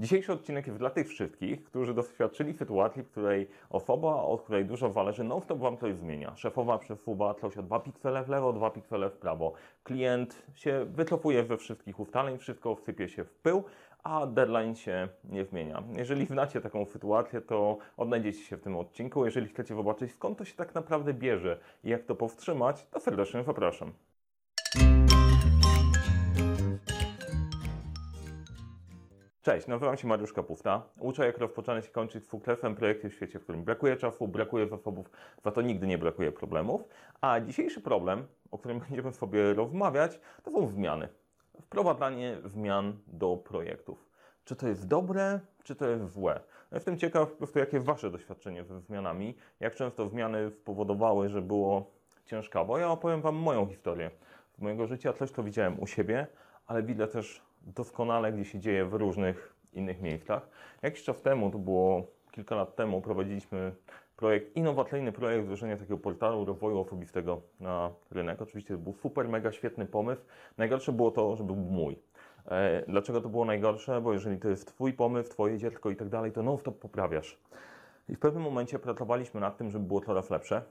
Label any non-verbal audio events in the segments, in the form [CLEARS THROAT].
Dzisiejszy odcinek jest dla tych wszystkich, którzy doświadczyli sytuacji, w której osoba, od której dużo zależy, non-stop Wam coś zmienia. Szefowa przesuwa coś o 2 piksele w lewo, 2 piksele w prawo. Klient się wycofuje we wszystkich ustaleń, wszystko wsypie się w pył, a deadline się nie zmienia. Jeżeli znacie taką sytuację, to odnajdziecie się w tym odcinku. Jeżeli chcecie zobaczyć, skąd to się tak naprawdę bierze i jak to powstrzymać, to serdecznie zapraszam. Cześć, nazywam się Mariusz Kapufta. Uczę, jak rozpoczynać i kończyć fuklefem projekty w świecie, w którym brakuje czasu, brakuje zasobów, za to nigdy nie brakuje problemów. A dzisiejszy problem, o którym [LAUGHS] będziemy sobie rozmawiać, to są zmiany. Wprowadzanie zmian do projektów. Czy to jest dobre, czy to jest złe? Jestem ciekaw po prostu, jakie jest Wasze doświadczenie ze zmianami, jak często zmiany spowodowały, że było ciężkawo. Ja opowiem Wam moją historię mojego życia, coś, co widziałem u siebie, ale widzę też doskonale, gdzie się dzieje w różnych innych miejscach. Jakiś czas temu, to było kilka lat temu, prowadziliśmy projekt, innowacyjny projekt wdrożenia takiego portalu rozwoju osobistego na rynek. Oczywiście to był super, mega świetny pomysł. Najgorsze było to, że był mój. E, Dlaczego to było najgorsze? Bo jeżeli to jest Twój pomysł, Twoje dziecko i tak dalej, to non-stop poprawiasz. I w pewnym momencie pracowaliśmy nad tym, żeby było coraz lepsze.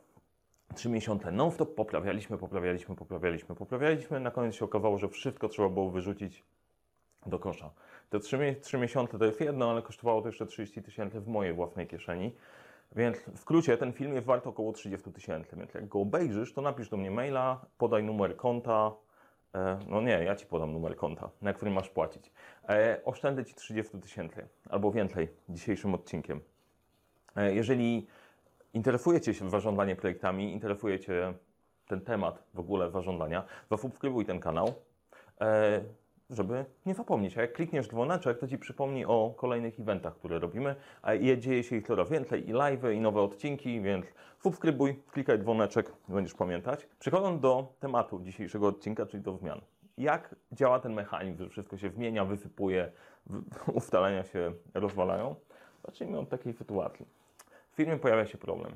Trzy miesiące non-stop poprawialiśmy, poprawialiśmy, poprawialiśmy, poprawialiśmy. Na koniec się okazało, że wszystko trzeba było wyrzucić do kosza. Te trzy, trzy miesiące to jest jedno, ale kosztowało to jeszcze 30 tysięcy w mojej własnej kieszeni. Więc w skrócie ten film jest wart około 30 tysięcy, więc jak go obejrzysz, to napisz do mnie maila, podaj numer konta. E, no nie, ja Ci podam numer konta, na którym masz płacić. E, oszczędzę Ci 30 tysięcy albo więcej dzisiejszym odcinkiem. E, jeżeli interesujecie się zarządzaniem projektami, interesuje Cię ten temat w ogóle zarządzania, zasubskrybuj ten kanał. E, żeby nie zapomnieć. A jak klikniesz dzwoneczek, to Ci przypomni o kolejnych eventach, które robimy, a je dzieje się ich coraz więcej, i live, i nowe odcinki, więc subskrybuj, klikaj dzwoneczek, będziesz pamiętać. Przechodząc do tematu dzisiejszego odcinka, czyli do zmian. Jak działa ten mechanizm, że wszystko się zmienia, wysypuje, [LAUGHS] ustalenia się rozwalają? Zacznijmy od takiej sytuacji. W firmie pojawia się problem.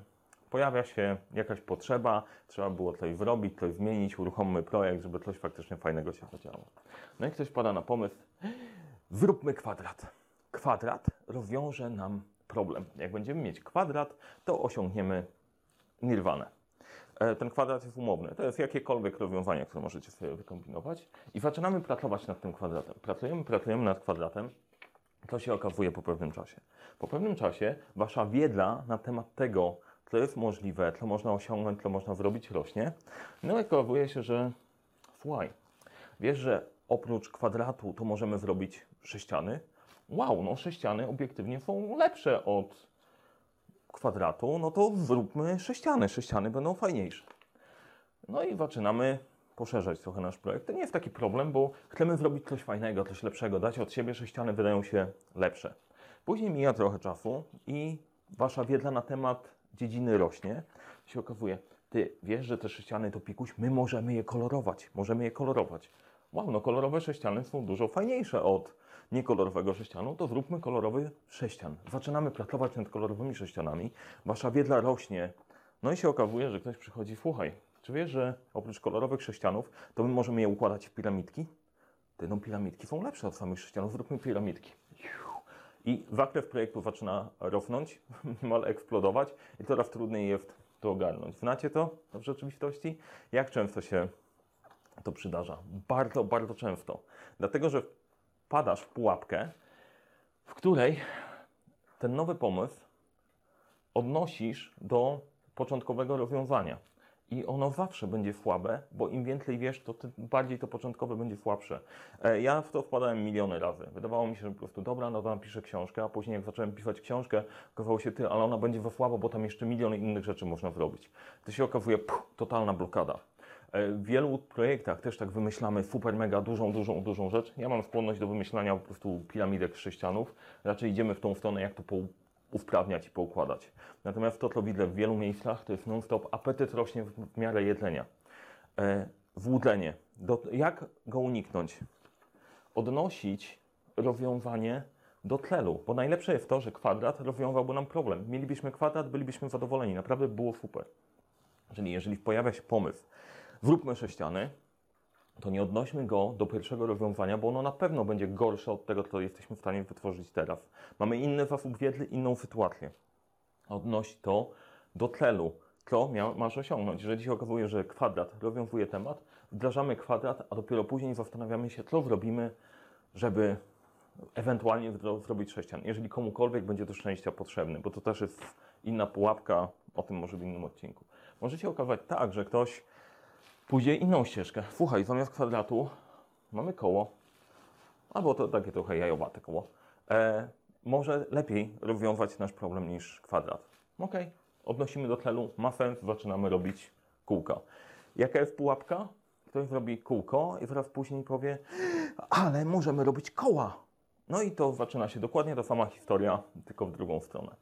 Pojawia się jakaś potrzeba, trzeba było coś zrobić, coś zmienić, uruchommy projekt, żeby coś faktycznie fajnego się zadziało. No i ktoś pada na pomysł, zróbmy kwadrat. Kwadrat rozwiąże nam problem. Jak będziemy mieć kwadrat, to osiągniemy nirwanę. E, Ten kwadrat jest umowny. To jest jakiekolwiek rozwiązanie, które możecie sobie wykombinować. I zaczynamy pracować nad tym kwadratem. Pracujemy, pracujemy nad kwadratem. To się okazuje po pewnym czasie. Po pewnym czasie wasza wiedza na temat tego, co jest możliwe, co można osiągnąć, co można zrobić, rośnie. No i okazuje się, że słuchaj, wiesz, że oprócz kwadratu to możemy zrobić sześciany? Wow, no sześciany obiektywnie są lepsze od kwadratu, no to zróbmy sześciany. Sześciany będą fajniejsze. No i zaczynamy poszerzać trochę nasz projekt. To nie jest taki problem, bo chcemy zrobić coś fajnego, coś lepszego, dać od siebie, sześciany wydają się lepsze. Później mija trochę czasu i wasza wiedza na temat dziedziny rośnie. Się okazuje, ty wiesz, że te sześciany to pikuś, my możemy je kolorować, możemy je kolorować. Wow, no kolorowe sześciany są dużo fajniejsze od niekolorowego sześcianu, to zróbmy kolorowy sześcian. Zaczynamy pracować nad kolorowymi sześcianami, wasza wiedza rośnie, no i się okazuje, że ktoś przychodzi, słuchaj, czy wiesz, że oprócz kolorowych sześcianów, to my możemy je układać w piramidki? Te no piramidki są lepsze od samych sześcianów, zróbmy piramidki. I zakres projektu zaczyna rosnąć, [LAUGHS] mal eksplodować i coraz trudniej jest to ogarnąć. Znacie to w rzeczywistości? Jak często się to przydarza? Bardzo, bardzo często. Dlatego, że padasz w pułapkę, w której ten nowy pomysł odnosisz do początkowego rozwiązania. I ono zawsze będzie słabe, bo im więcej wiesz, to tym bardziej to początkowe będzie słabsze. E, Ja w to wpadałem miliony razy. Wydawało mi się, że po prostu dobra, no to napiszę książkę, a później jak zacząłem pisać książkę, okazało się ty, ale ona będzie za słabo, bo tam jeszcze milion innych rzeczy można zrobić. To się okazuje puh, totalna blokada. E, W wielu projektach też tak wymyślamy super, mega dużą, dużą, dużą rzecz. Ja mam skłonność do wymyślania po prostu piramidek z sześcianów. Raczej idziemy w tą stronę, jak to usprawniać i poukładać. Natomiast to, co widzę w wielu miejscach, to jest non-stop apetyt rośnie w miarę jedzenia. E, Włódzenie. Do, jak go uniknąć? Odnosić rozwiązanie do celu, bo najlepsze jest to, że kwadrat rozwiązałby nam problem. Mielibyśmy kwadrat, bylibyśmy zadowoleni, naprawdę by było super. Czyli jeżeli pojawia się pomysł, zróbmy sześciany, to nie odnośmy go do pierwszego rozwiązania, bo ono na pewno będzie gorsze od tego, co jesteśmy w stanie wytworzyć teraz. Mamy inny zasób wiedzy, inną sytuację. Odnoś to do celu, co masz osiągnąć. Jeżeli się okazuje, że kwadrat rozwiązuje temat, wdrażamy kwadrat, a dopiero później zastanawiamy się, co zrobimy, żeby ewentualnie zrobić sześcian. Jeżeli komukolwiek będzie do szczęścia potrzebny, bo to też jest inna pułapka, o tym może w innym odcinku. Może się okazać tak, że ktoś pójdzie inną ścieżkę. Słuchaj, zamiast kwadratu mamy koło, albo to takie trochę jajowate koło. E, może lepiej rozwiązać nasz problem niż kwadrat. Ok, odnosimy do celu, ma sens, zaczynamy robić kółka. Jaka jest pułapka? Ktoś zrobi kółko i zaraz później powie, ale możemy robić koła. No i to zaczyna się dokładnie ta sama historia, tylko w drugą stronę.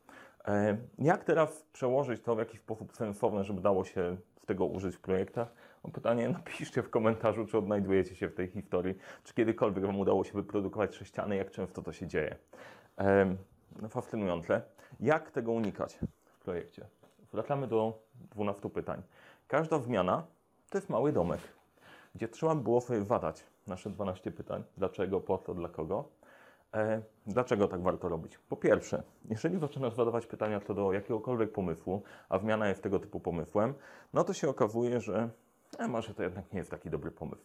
E, Jak teraz przełożyć to w jakiś sposób sensowny, żeby dało się z tego użyć w projektach? Pytanie, [LAUGHS] napiszcie w komentarzu, czy odnajdujecie się w tej historii, czy kiedykolwiek Wam udało się wyprodukować sześciany, jak często to się dzieje. Em, No, fascynujące. Jak tego unikać w projekcie? Wracamy do 12 pytań. Każda zmiana to jest mały domek, gdzie trzeba było sobie badać nasze 12 pytań. Dlaczego, po co, dla kogo. E, dlaczego tak warto robić? Po pierwsze, jeżeli zaczynasz zadawać pytania co do jakiegokolwiek pomysłu, a zmiana jest tego typu pomysłem, no to się okazuje, że e, może to jednak nie jest taki dobry pomysł.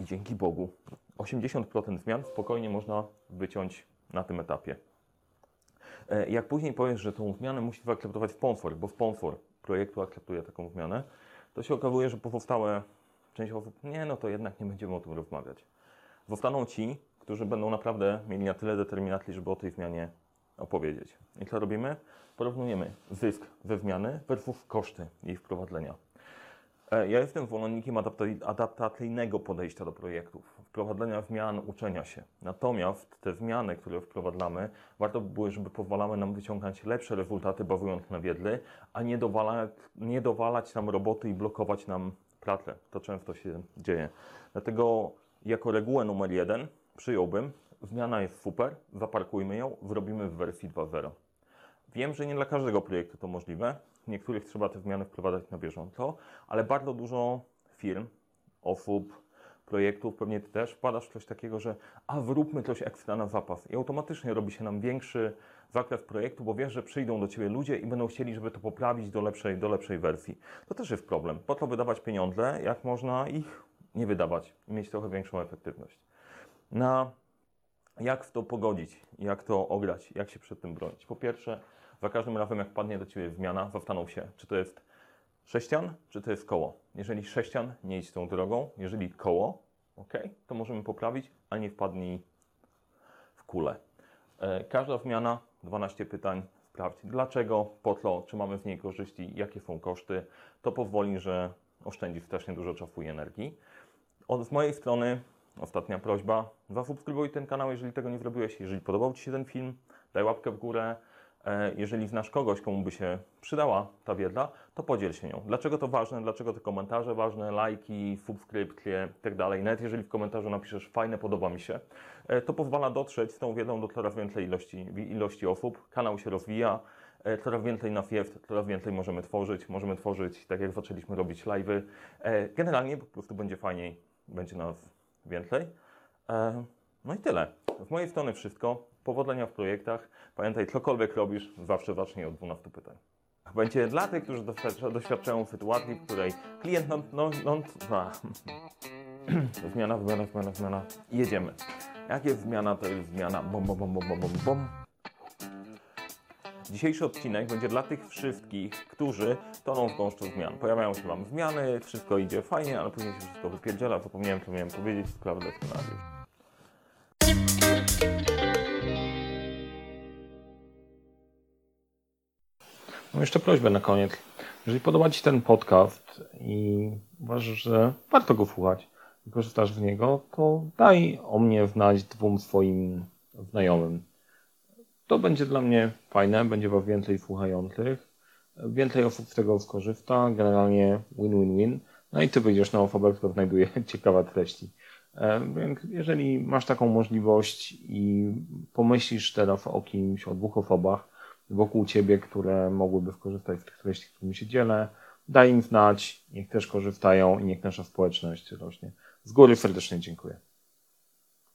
I dzięki Bogu 80% zmian spokojnie można wyciąć na tym etapie. E, Jak później powiesz, że tą zmianę musi zaakceptować sponsor, bo sponsor projektu akceptuje taką zmianę, to się okazuje, że pozostałe część osób, nie, no to jednak nie będziemy o tym rozmawiać. Zostaną ci, którzy będą naprawdę mieli na tyle determinacji, żeby o tej zmianie opowiedzieć. I co robimy? Porównujemy zysk ze zmiany versus koszty jej wprowadzenia. E, Ja jestem zwolennikiem adapta- adaptacyjnego podejścia do projektów, wprowadzenia zmian, uczenia się. Natomiast te zmiany, które wprowadzamy, warto by było, żeby pozwalały nam wyciągać lepsze rezultaty, bazując na wiedzy, a nie dowalać, nie dowalać nam roboty i blokować nam pracę. To często się dzieje. Dlatego jako regułę numer jeden przyjąłbym, zmiana jest super, zaparkujmy ją, zrobimy w wersji 2.0. Wiem, że nie dla każdego projektu to możliwe. Niektórych trzeba te zmiany wprowadzać na bieżąco, ale bardzo dużo firm, osób, projektów, pewnie ty też wpadasz w coś takiego, że a zróbmy coś ekstra na zapas i automatycznie robi się nam większy zakres projektu, bo wiesz, że przyjdą do ciebie ludzie i będą chcieli, żeby to poprawić do lepszej, do lepszej wersji. To też jest problem. Po to wydawać pieniądze, jak można ich nie wydawać i mieć trochę większą efektywność. Na jak w to pogodzić, jak to ograć, jak się przed tym bronić. Po pierwsze, za każdym razem, jak padnie do Ciebie zmiana, zastanów się, czy to jest sześcian, czy to jest koło. Jeżeli sześcian, nie idź tą drogą. Jeżeli koło, ok, to możemy poprawić, a nie wpadnij w kulę. E, Każda zmiana, 12 pytań, sprawdź dlaczego, po co, czy mamy z niej korzyści, jakie są koszty. To pozwoli, że oszczędzisz strasznie dużo czasu i energii. Od, z mojej strony ostatnia prośba. Zasubskrybuj ten kanał, jeżeli tego nie zrobiłeś. Jeżeli podobał Ci się ten film, daj łapkę w górę. E, Jeżeli znasz kogoś, komu by się przydała ta wiedza, to podziel się nią. Dlaczego to ważne? Dlaczego te komentarze ważne? Lajki, subskrypcje itd. Nawet jeżeli w komentarzu napiszesz fajne, podoba mi się, e, to pozwala dotrzeć z tą wiedzą do coraz więcej ilości, ilości osób. Kanał się rozwija. E, Coraz więcej nas jest, coraz więcej możemy tworzyć. Możemy tworzyć, tak jak zaczęliśmy robić live'y. Generalnie po prostu będzie fajniej, będzie nas więcej. E, No i tyle. Z mojej strony wszystko. Powodzenia w projektach. Pamiętaj, cokolwiek robisz, zawsze zacznij od 12 pytań. Będzie dla tych, którzy doświadcza- doświadczają sytuacji, w której klient no, no, no, a. [CLEARS THROAT] zmiana, zmiana, zmiana, zmiana. Jedziemy. Jak jest zmiana, to jest zmiana. Bom, bom, bom, bom, bom, bom. Dzisiejszy odcinek będzie dla tych wszystkich, którzy toną w gąszczu zmian. Pojawiają się Wam zmiany, wszystko idzie fajnie, ale później się wszystko wypierdziela. Zapomniałem, co miałem powiedzieć, sprawdzę scenariusz. Mam jeszcze prośbę na koniec. Jeżeli podoba Ci ten podcast i uważasz, że warto go słuchać i korzystasz z niego, to daj o mnie znać dwóm swoim znajomym. To będzie dla mnie fajne, będzie Was więcej słuchających, więcej osób z tego skorzysta, generalnie win-win-win. No i Ty wyjdziesz na osobę, która znajduje [LAUGHS] ciekawe treści. E, Więc jeżeli masz taką możliwość i pomyślisz teraz o kimś, o dwóch osobach wokół Ciebie, które mogłyby skorzystać z tych treści, którymi się dzielę, daj im znać, niech też korzystają i niech nasza społeczność rośnie. Z góry serdecznie dziękuję.